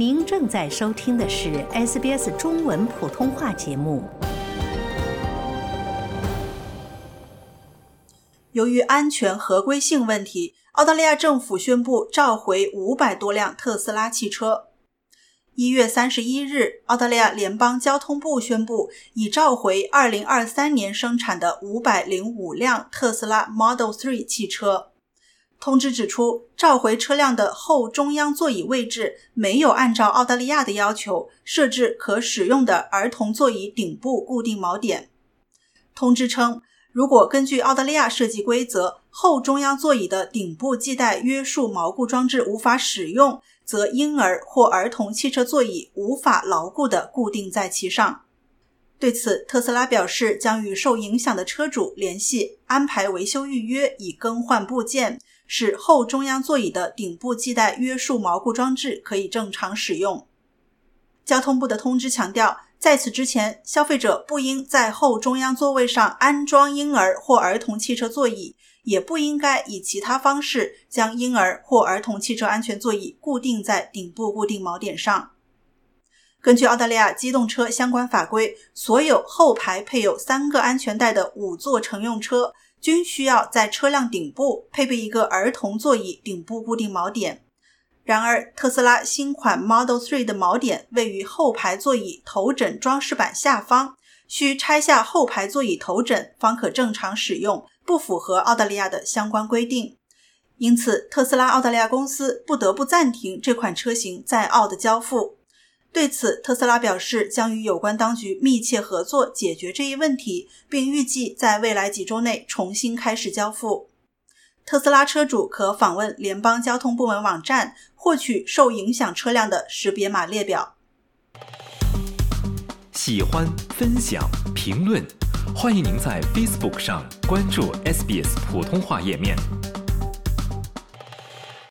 您正在收听的是 SBS 中文普通话节目。由于安全合规性问题，澳大利亚政府宣布召回五百多辆特斯拉汽车。一月三十一日，澳大利亚联邦交通部宣布已召回二零二三年生产的五百零五辆特斯拉 Model 3汽车。通知指出，召回车辆的后中央座椅位置没有按照澳大利亚的要求设置可使用的儿童座椅顶部固定锚点。通知称，如果根据澳大利亚设计规则，后中央座椅的顶部系带约束锚固装置无法使用，则婴儿或儿童汽车座椅无法牢固地固定在其上。对此，特斯拉表示将与受影响的车主联系，安排维修预约，以更换部件。使后中央座椅的顶部系带约束锚固装置可以正常使用。交通部的通知强调，在此之前，消费者不应在后中央座位上安装婴儿或儿童汽车座椅，也不应该以其他方式将婴儿或儿童汽车安全座椅固定在顶部固定锚点上。根据澳大利亚机动车相关法规，所有后排配有三个安全带的五座乘用车。均需要在车辆顶部配备一个儿童座椅顶部固定锚点。然而，特斯拉新款 Model 3的锚点位于后排座椅头枕装饰板下方，需拆下后排座椅头枕方可正常使用，不符合澳大利亚的相关规定。因此，特斯拉澳大利亚公司不得不暂停这款车型在澳的交付。对此，特斯拉表示将与有关当局密切合作，解决这一问题，并预计在未来几周内重新开始交付。特斯拉车主可访问联邦交通部门网站，获取受影响车辆的识别码列表。喜欢、分享、评论，欢迎您在 Facebook 上关注 SBS 普通话页面。